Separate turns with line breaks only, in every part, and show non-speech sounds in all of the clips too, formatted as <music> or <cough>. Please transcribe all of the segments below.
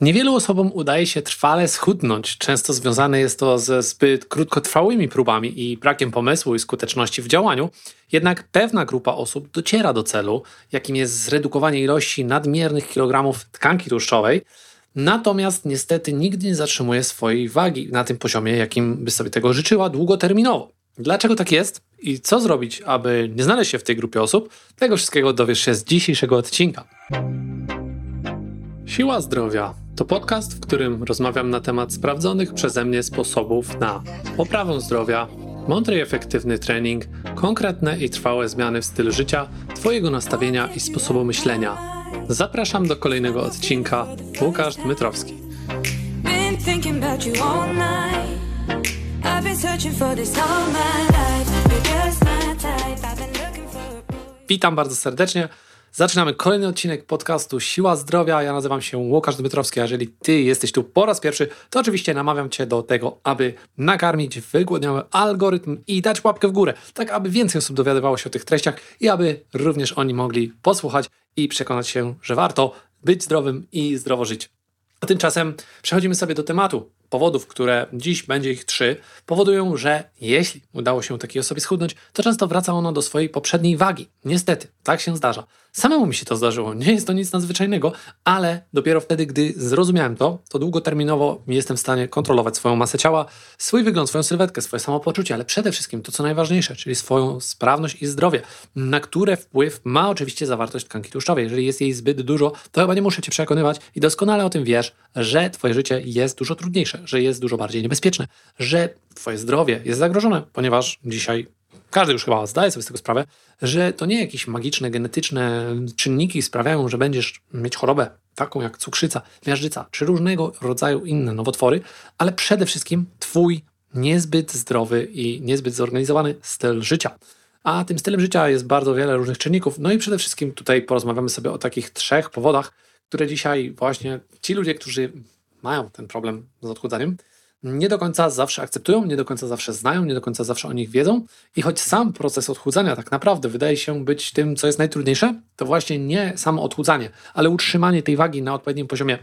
Niewielu osobom udaje się trwale schudnąć. Często związane jest to ze zbyt krótkotrwałymi próbami i brakiem pomysłu i skuteczności w działaniu. Jednak pewna grupa osób dociera do celu, jakim jest zredukowanie ilości nadmiernych kilogramów tkanki tłuszczowej. Natomiast niestety nigdy nie zatrzymuje swojej wagi na tym poziomie, jakim by sobie tego życzyła długoterminowo. Dlaczego tak jest i co zrobić, aby nie znaleźć się w tej grupie osób? Tego wszystkiego dowiesz się z dzisiejszego odcinka. Siła Zdrowia to podcast, w którym rozmawiam na temat sprawdzonych przeze mnie sposobów na poprawę zdrowia, mądry i efektywny trening, konkretne i trwałe zmiany w stylu życia, Twojego nastawienia i sposobu myślenia. Zapraszam do kolejnego odcinka. Łukasz Dmytrowski. Witam bardzo serdecznie. Zaczynamy kolejny odcinek podcastu Siła Zdrowia. Ja nazywam się Łukasz Dmytrowski, a jeżeli Ty jesteś tu po raz pierwszy, to oczywiście namawiam Cię do tego, aby nakarmić wygłodniały algorytm i dać łapkę w górę, tak aby więcej osób dowiadywało się o tych treściach i aby również oni mogli posłuchać i przekonać się, że warto być zdrowym i zdrowo żyć. A tymczasem przechodzimy sobie do tematu. Powodów, które dziś będzie ich trzy, powodują, że jeśli udało się takiej osobie schudnąć, to często wraca ono do swojej poprzedniej wagi. Niestety, tak się zdarza. Samemu mi się to zdarzyło, nie jest to nic nadzwyczajnego, ale dopiero wtedy, gdy zrozumiałem to, to długoterminowo jestem w stanie kontrolować swoją masę ciała, swój wygląd, swoją sylwetkę, swoje samopoczucie, ale przede wszystkim to, co najważniejsze, czyli swoją sprawność i zdrowie, na które wpływ ma oczywiście zawartość tkanki tłuszczowej. Jeżeli jest jej zbyt dużo, to chyba nie muszę Cię przekonywać i doskonale o tym wiesz, że Twoje życie jest dużo trudniejsze, że jest dużo bardziej niebezpieczne, że Twoje zdrowie jest zagrożone, ponieważ dzisiaj każdy już chyba zdaje sobie z tego sprawę, że to nie jakieś magiczne, genetyczne czynniki sprawiają, że będziesz mieć chorobę taką jak cukrzyca, miażdżyca czy różnego rodzaju inne nowotwory, ale przede wszystkim Twój niezbyt zdrowy i niezbyt zorganizowany styl życia. A tym stylem życia jest bardzo wiele różnych czynników. No i przede wszystkim tutaj porozmawiamy sobie o takich trzech powodach, które dzisiaj właśnie ci ludzie, którzy mają ten problem z odchudzaniem, nie do końca zawsze akceptują, nie do końca zawsze znają, nie do końca zawsze o nich wiedzą. I choć sam proces odchudzania tak naprawdę wydaje się być tym, co jest najtrudniejsze, to właśnie nie samo odchudzanie, ale utrzymanie tej wagi na odpowiednim poziomie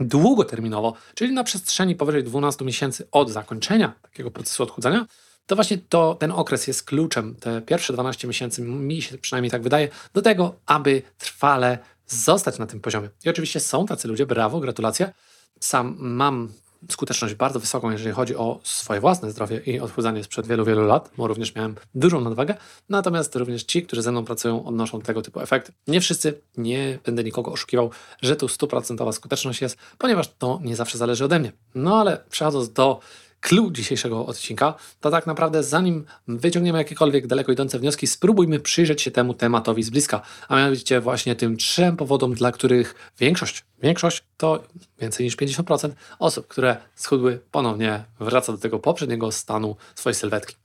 długoterminowo, czyli na przestrzeni powyżej 12 miesięcy od zakończenia takiego procesu odchudzania, to właśnie to, ten okres jest kluczem, te pierwsze 12 miesięcy, mi się przynajmniej tak wydaje, do tego, aby trwale zostać na tym poziomie. I oczywiście są tacy ludzie, brawo, gratulacje. Sam mam skuteczność bardzo wysoką, jeżeli chodzi o swoje własne zdrowie i odchudzanie sprzed wielu, wielu lat, bo również miałem dużą nadwagę. Natomiast również ci, którzy ze mną pracują, odnoszą tego typu efekty. Nie wszyscy, nie będę nikogo oszukiwał, że tu stuprocentowa skuteczność jest, ponieważ to nie zawsze zależy ode mnie. No ale przechodząc do clue dzisiejszego odcinka, to tak naprawdę zanim wyciągniemy jakiekolwiek daleko idące wnioski, spróbujmy przyjrzeć się temu tematowi z bliska, a mianowicie właśnie tym trzem powodom, dla których większość, większość to więcej niż 50% osób, które schudły, ponownie wraca do tego poprzedniego stanu swojej sylwetki.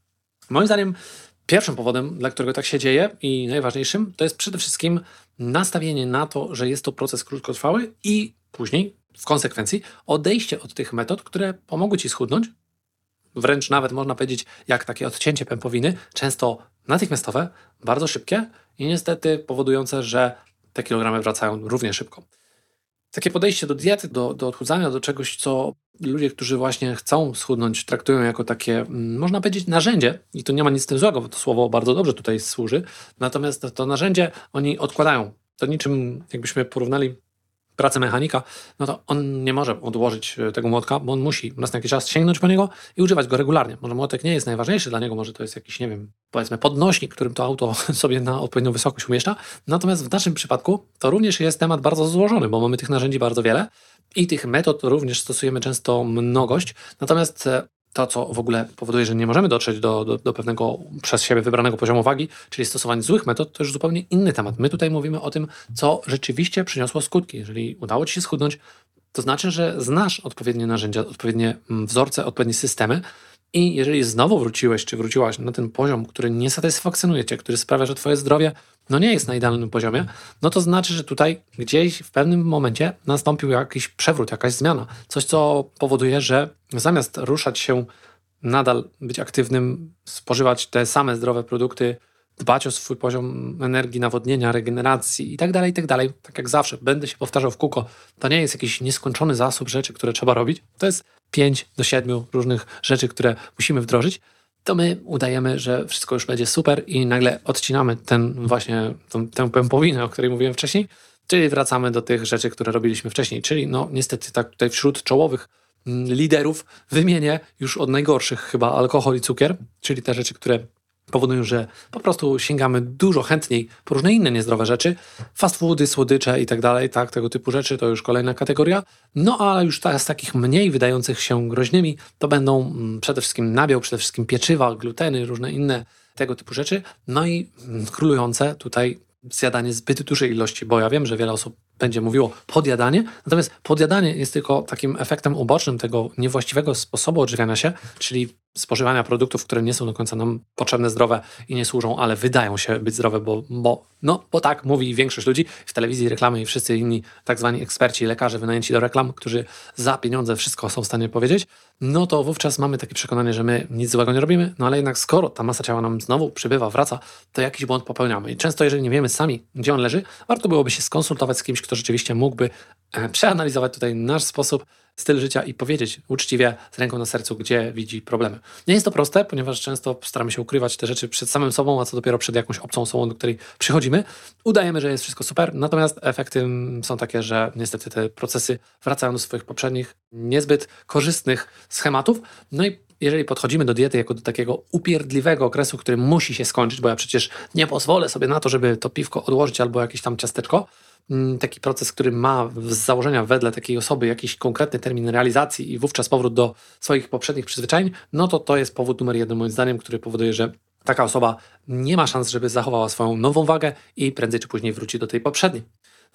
Moim zdaniem Pierwszym powodem, dla którego tak się dzieje i najważniejszym, to jest przede wszystkim nastawienie na to, że jest to proces krótkotrwały i później, w konsekwencji, odejście od tych metod, które pomogły Ci schudnąć, wręcz nawet można powiedzieć, jak takie odcięcie pępowiny, często natychmiastowe, bardzo szybkie i niestety powodujące, że te kilogramy wracają równie szybko. Takie podejście do diety, do, do odchudzania, do czegoś, co ludzie, którzy właśnie chcą schudnąć, traktują jako takie, mm, można powiedzieć, narzędzie, i tu nie ma nic z tym złego, bo to słowo bardzo dobrze tutaj służy, natomiast to narzędzie oni odkładają. To niczym, jakbyśmy porównali pracę mechanika, no to on nie może odłożyć e, tego młotka, bo on musi raz na jakiś czas sięgnąć po niego i używać go regularnie. Może młotek nie jest najważniejszy dla niego, może to jest jakiś, nie wiem, powiedzmy podnośnik, którym to auto <laughs> sobie na odpowiednią wysokość umieszcza. Natomiast w naszym przypadku to również jest temat bardzo złożony, bo mamy tych narzędzi bardzo wiele i tych metod również stosujemy często mnogość. Natomiast e, to, co w ogóle powoduje, że nie możemy dotrzeć do, do, do, pewnego przez siebie wybranego poziomu wagi, czyli stosowanie złych metod, to już zupełnie inny temat. My tutaj mówimy o tym, co rzeczywiście przyniosło skutki. Jeżeli udało Ci się schudnąć, to znaczy, że znasz odpowiednie narzędzia, odpowiednie mm, wzorce, odpowiednie systemy, i jeżeli znowu wróciłeś, czy wróciłaś na ten poziom, który nie satysfakcjonuje cię, który sprawia, że twoje zdrowie no nie jest na idealnym poziomie, no to znaczy, że tutaj gdzieś w pewnym momencie nastąpił jakiś przewrót, jakaś zmiana. Coś, co powoduje, że zamiast ruszać się, nadal być aktywnym, spożywać te same zdrowe produkty, dbać o swój poziom energii, nawodnienia, regeneracji i tak dalej, i tak dalej. Tak jak zawsze, będę się powtarzał w kółko. To nie jest jakiś nieskończony zasób rzeczy, które trzeba robić. To jest 5 do 7 różnych rzeczy, które musimy wdrożyć. To my udajemy, że wszystko już będzie super i nagle odcinamy ten właśnie, tą, tę pępowinę, o której mówiłem wcześniej, czyli wracamy do tych rzeczy, które robiliśmy wcześniej. Czyli no niestety tak tutaj wśród czołowych mm, liderów wymienię już od najgorszych chyba alkohol i cukier, czyli te rzeczy, które powodują, że po prostu sięgamy dużo chętniej po różne inne niezdrowe rzeczy, fast foody, słodycze i tak dalej, tak, tego typu rzeczy to już kolejna kategoria. No a już ta, z takich mniej wydających się groźnymi to będą mm, przede wszystkim nabiał, przede wszystkim pieczywa, gluteny, różne inne tego typu rzeczy. No i mm, królujące tutaj zjadanie zbyt dużej ilości, bo ja wiem, że wiele osób będzie mówiło podjadanie, natomiast podjadanie jest tylko takim efektem ubocznym tego niewłaściwego sposobu odżywiania się, czyli spożywania produktów, które nie są do końca nam potrzebne, zdrowe i nie służą, ale wydają się być zdrowe, bo, bo, no, bo tak mówi większość ludzi w telewizji, reklamy i wszyscy inni tak zwani eksperci, lekarze wynajęci do reklam, którzy za pieniądze wszystko są w stanie powiedzieć, no to wówczas mamy takie przekonanie, że my nic złego nie robimy, no ale jednak skoro ta masa ciała nam znowu przybywa, wraca, to jakiś błąd popełniamy. I często, jeżeli nie wiemy sami, gdzie on leży, warto byłoby się skonsultować z kimś, kto rzeczywiście mógłby e, przeanalizować tutaj nasz sposób styl życia i powiedzieć uczciwie, z ręką na sercu, gdzie widzi problemy. Nie jest to proste, ponieważ często staramy się ukrywać te rzeczy przed samym sobą, a co dopiero przed jakąś obcą osobą, do której przychodzimy. Udajemy, że jest wszystko super, natomiast efekty są takie, że niestety te procesy wracają do swoich poprzednich, niezbyt korzystnych schematów. No i jeżeli podchodzimy do diety jako do takiego upierdliwego okresu, który musi się skończyć, bo ja przecież nie pozwolę sobie na to, żeby to piwko odłożyć albo jakieś tam ciasteczko, Mm, taki proces, który ma z założenia wedle takiej osoby jakiś konkretny termin realizacji i wówczas powrót do swoich poprzednich przyzwyczajeń, no to to jest powód numer jeden moim zdaniem, który powoduje, że taka osoba nie ma szans, żeby zachowała swoją nową wagę i prędzej czy później wróci do tej poprzedniej.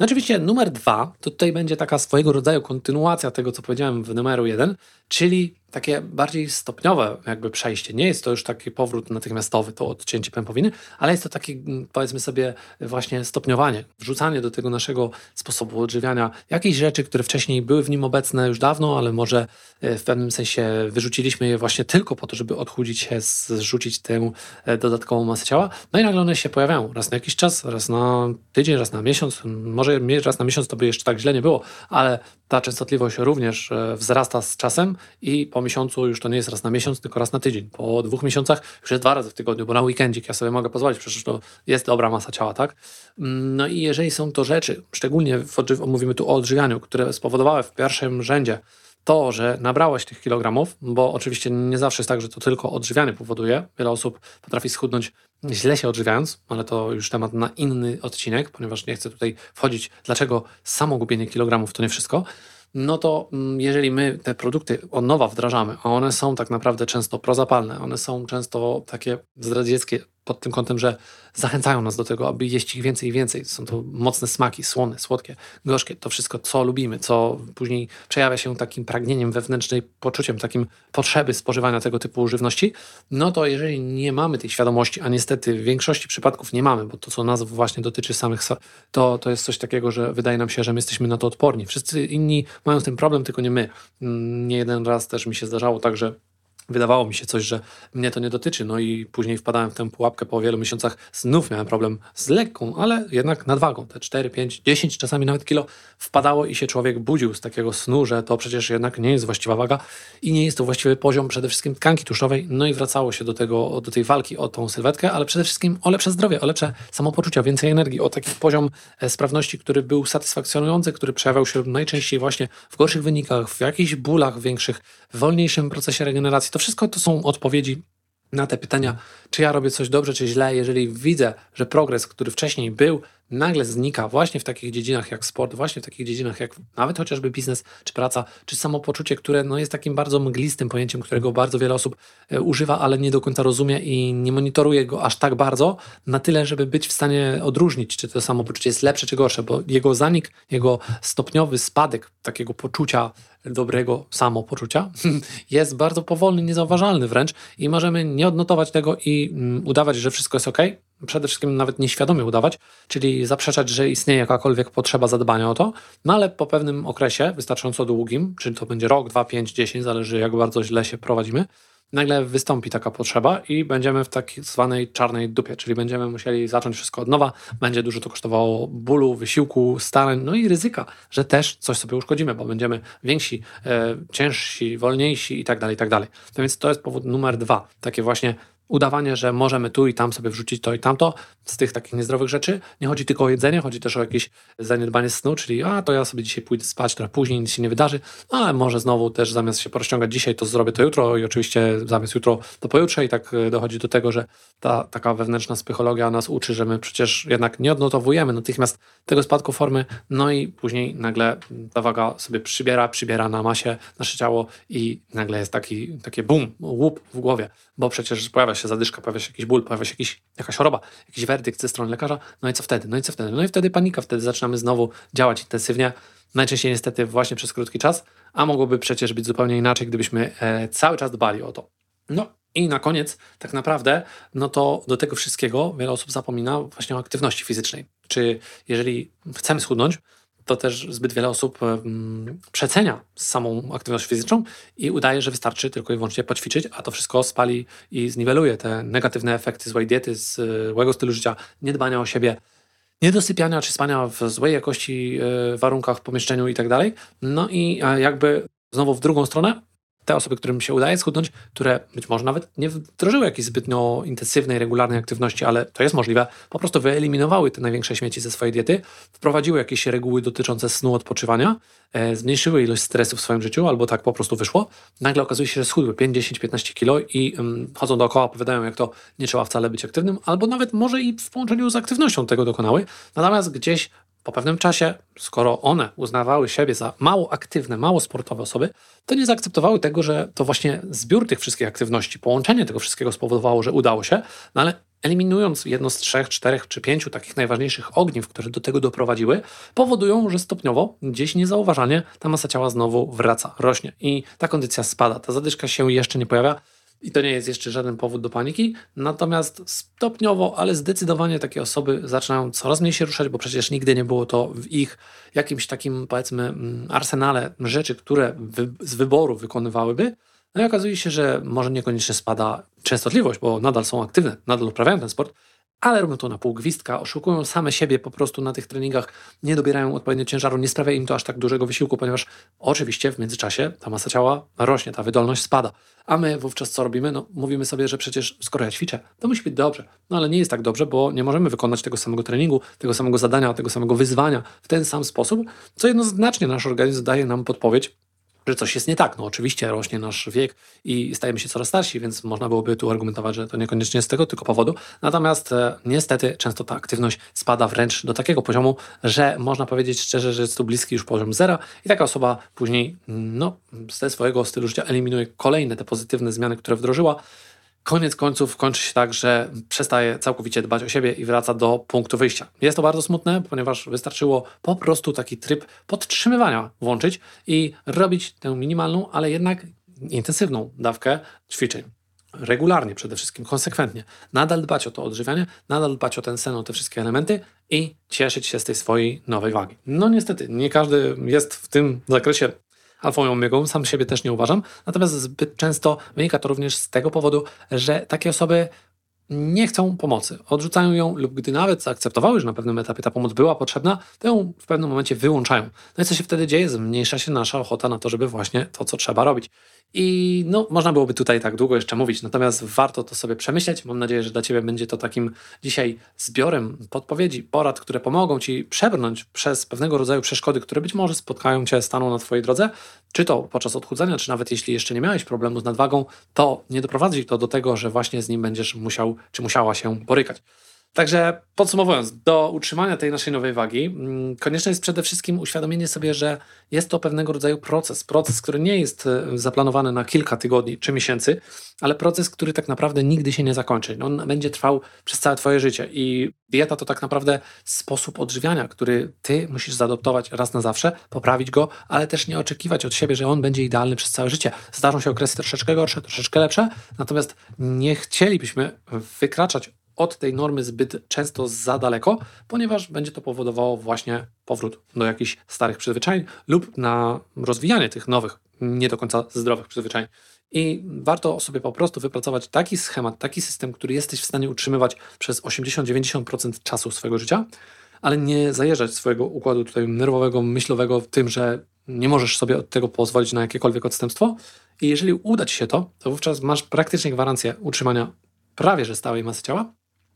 No oczywiście numer dwa, to tutaj będzie taka swojego rodzaju kontynuacja tego, co powiedziałem w numeru jeden, czyli takie bardziej stopniowe jakby przejście. Nie jest to już taki powrót natychmiastowy, to odcięcie pępowiny, ale jest to takie mm, powiedzmy sobie właśnie stopniowanie, wrzucanie do tego naszego sposobu odżywiania jakichś rzeczy, które wcześniej były w nim obecne już dawno, ale może e, w pewnym sensie wyrzuciliśmy je właśnie tylko po to, żeby odchudzić się, zrzucić tę e, dodatkową masę ciała. No i nagle one się pojawiają raz na jakiś czas, raz na tydzień, raz na miesiąc. Może raz na miesiąc to by jeszcze tak źle nie było, ale ta częstotliwość również e, wzrasta z czasem i po miesiącu już to nie jest raz na miesiąc, tylko raz na tydzień. Po dwóch miesiącach już jest dwa razy w tygodniu, bo na weekendzik ja sobie mogę pozwolić, przecież to jest dobra masa ciała, tak? Mm, no i jeżeli są to rzeczy, szczególnie w, mówimy tu o odżywianiu, które spowodowały w pierwszym rzędzie to, że nabrałeś tych kilogramów, bo oczywiście nie zawsze jest tak, że to tylko odżywianie powoduje. Wiele osób potrafi schudnąć źle się odżywiając, ale to już temat na inny odcinek, ponieważ nie chcę tutaj wchodzić, dlaczego samo gubienie kilogramów to nie wszystko. No to mm, jeżeli my te produkty od nowa wdrażamy, a one są tak naprawdę często prozapalne, one są często takie zdradzieckie, pod tym kątem, że zachęcają nas do tego, aby jeść ich więcej i więcej. Są to mocne smaki, słone, słodkie, gorzkie, to wszystko, co lubimy, co później przejawia się takim pragnieniem wewnętrznej, poczuciem takim potrzeby spożywania tego typu żywności, no to jeżeli nie mamy tej świadomości, a niestety w większości przypadków nie mamy, bo to, co nas właśnie dotyczy samych, to, to jest coś takiego, że wydaje nam się, że my jesteśmy na to odporni. Wszyscy inni mają tym problem, tylko nie my. Mm, nie jeden raz też mi się zdarzało tak, że wydawało mi się coś, że mnie to nie dotyczy. No i później wpadałem w tę pułapkę po wielu miesiącach. Znów miałem problem z lekką, ale jednak nadwagą. Te 4, 5, 10, czasami nawet kilo wpadało i się człowiek budził z takiego snu, że to przecież jednak nie jest właściwa waga i nie jest to właściwy poziom przede wszystkim tkanki tłuszczowej. No i wracało się do tego, do tej walki o tą sylwetkę, ale przede wszystkim o lepsze zdrowie, o lepsze samopoczucie, o więcej energii, o taki poziom e, sprawności, który był satysfakcjonujący, który przejawiał się najczęściej właśnie w gorszych wynikach, w jakichś bólach większych, w wolniejszym procesie regeneracji. To wszystko to są odpowiedzi na te pytania, czy ja robię coś dobrze, czy źle. Jeżeli widzę, że progres, który wcześniej był, nagle znika właśnie w takich dziedzinach jak sport, właśnie w takich dziedzinach jak nawet chociażby biznes, czy praca, czy samopoczucie, które no, jest takim bardzo mglistym pojęciem, którego bardzo wiele osób e, używa, ale nie do końca rozumie i nie monitoruje go aż tak bardzo, na tyle, żeby być w stanie odróżnić, czy to samopoczucie jest lepsze, czy gorsze, bo jego zanik, jego stopniowy spadek takiego poczucia dobrego samopoczucia <laughs> jest bardzo powolny, niezauważalny wręcz i możemy nie odnotować tego i mm, udawać, że wszystko jest ok, przede wszystkim nawet nieświadomie udawać, czyli zaprzeczać, że istnieje jakakolwiek potrzeba zadbania o to, no ale po pewnym okresie, wystarczająco długim, czyli to będzie rok, dwa, pięć, dziesięć, zależy jak bardzo źle się prowadzimy, nagle wystąpi taka potrzeba i będziemy w tak zwanej czarnej dupie, czyli będziemy musieli zacząć wszystko od nowa, będzie dużo to kosztowało bólu, wysiłku, starań, no i ryzyka, że też coś sobie uszkodzimy, bo będziemy więksi, e, ciężsi, wolniejsi i tak dalej, i tak dalej. Więc to jest powód numer dwa, takie właśnie udawanie, że możemy tu i tam sobie wrzucić to i tamto z tych takich niezdrowych rzeczy. Nie chodzi tylko o jedzenie, chodzi też o jakieś zaniedbanie snu, czyli a to ja sobie dzisiaj pójdę spać, trochę później nic się nie wydarzy, ale może znowu też zamiast się porozciągać dzisiaj, to zrobię to jutro i oczywiście zamiast jutro to pojutrze i tak e, dochodzi do tego, że ta taka wewnętrzna psychologia nas uczy, że my przecież jednak nie odnotowujemy natychmiast tego spadku formy, no i później nagle ta waga sobie przybiera, przybiera na masie nasze ciało i nagle jest taki, takie bum, łup w głowie, bo przecież pojawia się zadyszka, pojawia się jakiś ból, pojawia się jakiś, jakaś choroba, jakiś werdykt ze strony lekarza, no i co wtedy, no i co wtedy, no i wtedy panika, wtedy zaczynamy znowu działać intensywnie, najczęściej niestety właśnie przez krótki czas, a mogłoby przecież być zupełnie inaczej, gdybyśmy e, cały czas dbali o to. No i na koniec, tak naprawdę, no to do tego wszystkiego wiele osób zapomina właśnie o aktywności fizycznej. Czy jeżeli chcemy schudnąć, to też zbyt wiele osób przecenia samą aktywność fizyczną i udaje, że wystarczy tylko i wyłącznie poćwiczyć, a to wszystko spali i zniweluje te negatywne efekty złej diety, złego stylu życia, niedbania o siebie, niedosypiania czy spania w złej jakości e, warunkach pomieszczeniu i tak. No i jakby znowu w drugą stronę te osoby, którym się udaje schudnąć, które być może nawet nie wdrożyły jakiejś zbytnio intensywnej, regularnej aktywności, ale to jest możliwe, po prostu wyeliminowały te największe śmieci ze swojej diety, wprowadziły jakieś reguły dotyczące snu, odpoczywania, e, zmniejszyły ilość stresu w swoim życiu, albo tak po prostu wyszło, nagle okazuje się, że schudły 5, 10, 15 kilo i um, chodzą dookoła, opowiadają, jak to nie trzeba wcale być aktywnym, albo nawet może i w połączeniu z aktywnością tego dokonały, natomiast gdzieś po pewnym czasie, skoro one uznawały siebie za mało aktywne, mało sportowe osoby, to nie zaakceptowały tego, że to właśnie zbiór tych wszystkich aktywności, połączenie tego wszystkiego spowodowało, że udało się, no ale eliminując jedno z trzech, czterech czy pięciu takich najważniejszych ogniw, które do tego doprowadziły, powodują, że stopniowo, gdzieś niezauważanie, ta masa ciała znowu wraca, rośnie i ta kondycja spada, ta zadyszka się jeszcze nie pojawia, i to nie jest jeszcze żaden powód do paniki. Natomiast stopniowo, ale zdecydowanie takie osoby zaczynają coraz mniej się ruszać, bo przecież nigdy nie było to w ich jakimś takim, powiedzmy, mm, arsenale rzeczy, które wy z wyboru wykonywałyby. No i okazuje się, że może niekoniecznie spada częstotliwość, bo nadal są aktywne, nadal uprawiają ten sport, ale robią to na pół gwizdka, oszukują same siebie po prostu na tych treningach, nie dobierają odpowiednio ciężaru, nie sprawia im to aż tak dużego wysiłku, ponieważ oczywiście w międzyczasie ta masa ciała rośnie, ta wydolność spada. A my wówczas co robimy? No, mówimy sobie, że przecież skoro ja ćwiczę, to musi być dobrze. No ale nie jest tak dobrze, bo nie możemy wykonać tego samego treningu, tego samego zadania, tego samego wyzwania w ten sam sposób, co jednoznacznie nasz organizm daje nam podpowiedź, że coś jest nie tak. No oczywiście rośnie nasz wiek i stajemy się coraz starsi, więc można byłoby tu argumentować, że to niekoniecznie z tego tylko powodu. Natomiast e, niestety często ta aktywność spada wręcz do takiego poziomu, że można powiedzieć szczerze, że jest tu bliski już poziom zera i taka osoba później no, ze swojego stylu życia eliminuje kolejne te pozytywne zmiany, które wdrożyła koniec końców kończy się tak, że przestaje całkowicie dbać o siebie i wraca do punktu wyjścia. Jest to bardzo smutne, ponieważ wystarczyło po prostu taki tryb podtrzymywania włączyć i robić tę minimalną, ale jednak intensywną dawkę ćwiczeń. Regularnie przede wszystkim, konsekwentnie. Nadal dbać o to odżywianie, nadal dbać o ten sen, o te wszystkie elementy i cieszyć się z tej swojej nowej wagi. No niestety, nie każdy jest w tym zakresie alfą i omegą, sam siebie też nie uważam. Natomiast zbyt często wynika to również z tego powodu, że takie osoby nie chcą pomocy, odrzucają ją lub gdy nawet zaakceptowały, że na pewnym etapie ta pomoc była potrzebna, to ją w pewnym momencie wyłączają. No i co się wtedy dzieje? Zmniejsza się nasza ochota na to, żeby właśnie to, co trzeba robić. I no, można byłoby tutaj tak długo jeszcze mówić, natomiast warto to sobie przemyśleć. Mam nadzieję, że dla Ciebie będzie to takim dzisiaj zbiorem podpowiedzi, porad, które pomogą Ci przebrnąć przez pewnego rodzaju przeszkody, które być może spotkają Cię, staną na Twojej drodze, czy to podczas odchudzania, czy nawet jeśli jeszcze nie miałeś problemu z nadwagą, to nie doprowadzi to do tego, że właśnie z nim będziesz musiał, czy musiała się borykać. Także podsumowując, do utrzymania tej naszej nowej wagi mm, konieczne jest przede wszystkim uświadomienie sobie, że jest to pewnego rodzaju proces. Proces, który nie jest e, zaplanowany na kilka tygodni czy miesięcy, ale proces, który tak naprawdę nigdy się nie zakończy. On będzie trwał przez całe Twoje życie i dieta to tak naprawdę sposób odżywiania, który Ty musisz zaadoptować raz na zawsze, poprawić go, ale też nie oczekiwać od siebie, że on będzie idealny przez całe życie. Zdarzą się okresy troszeczkę gorsze, troszeczkę lepsze, natomiast nie chcielibyśmy wykraczać od tej normy zbyt często za daleko, ponieważ będzie to powodowało właśnie powrót do jakichś starych przyzwyczajeń lub na rozwijanie tych nowych, nie do końca zdrowych przyzwyczajeń. I warto sobie po prostu wypracować taki schemat, taki system, który jesteś w stanie utrzymywać przez 80-90% czasu swojego życia, ale nie zajeżdżać swojego układu tutaj nerwowego, myślowego w tym, że nie możesz sobie od tego pozwolić na jakiekolwiek odstępstwo. I jeżeli uda Ci się to, to wówczas masz praktycznie gwarancję utrzymania prawie że stałej masy ciała,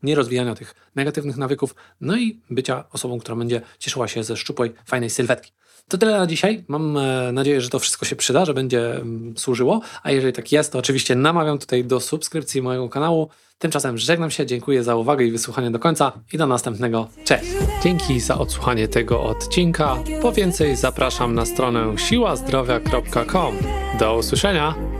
nie rozwijania tych negatywnych nawyków, no i bycia osobą, która będzie cieszyła się ze szczupłej, fajnej sylwetki. To tyle na dzisiaj. Mam e, nadzieję, że to wszystko się przyda, że będzie mm, służyło. A jeżeli tak jest, to oczywiście namawiam tutaj do subskrypcji mojego kanału. Tymczasem żegnam się, dziękuję za uwagę i wysłuchanie do końca i do następnego. Cześć! Dzięki za odsłuchanie tego odcinka. Po więcej zapraszam na stronę siłazdrowia.com. Do usłyszenia!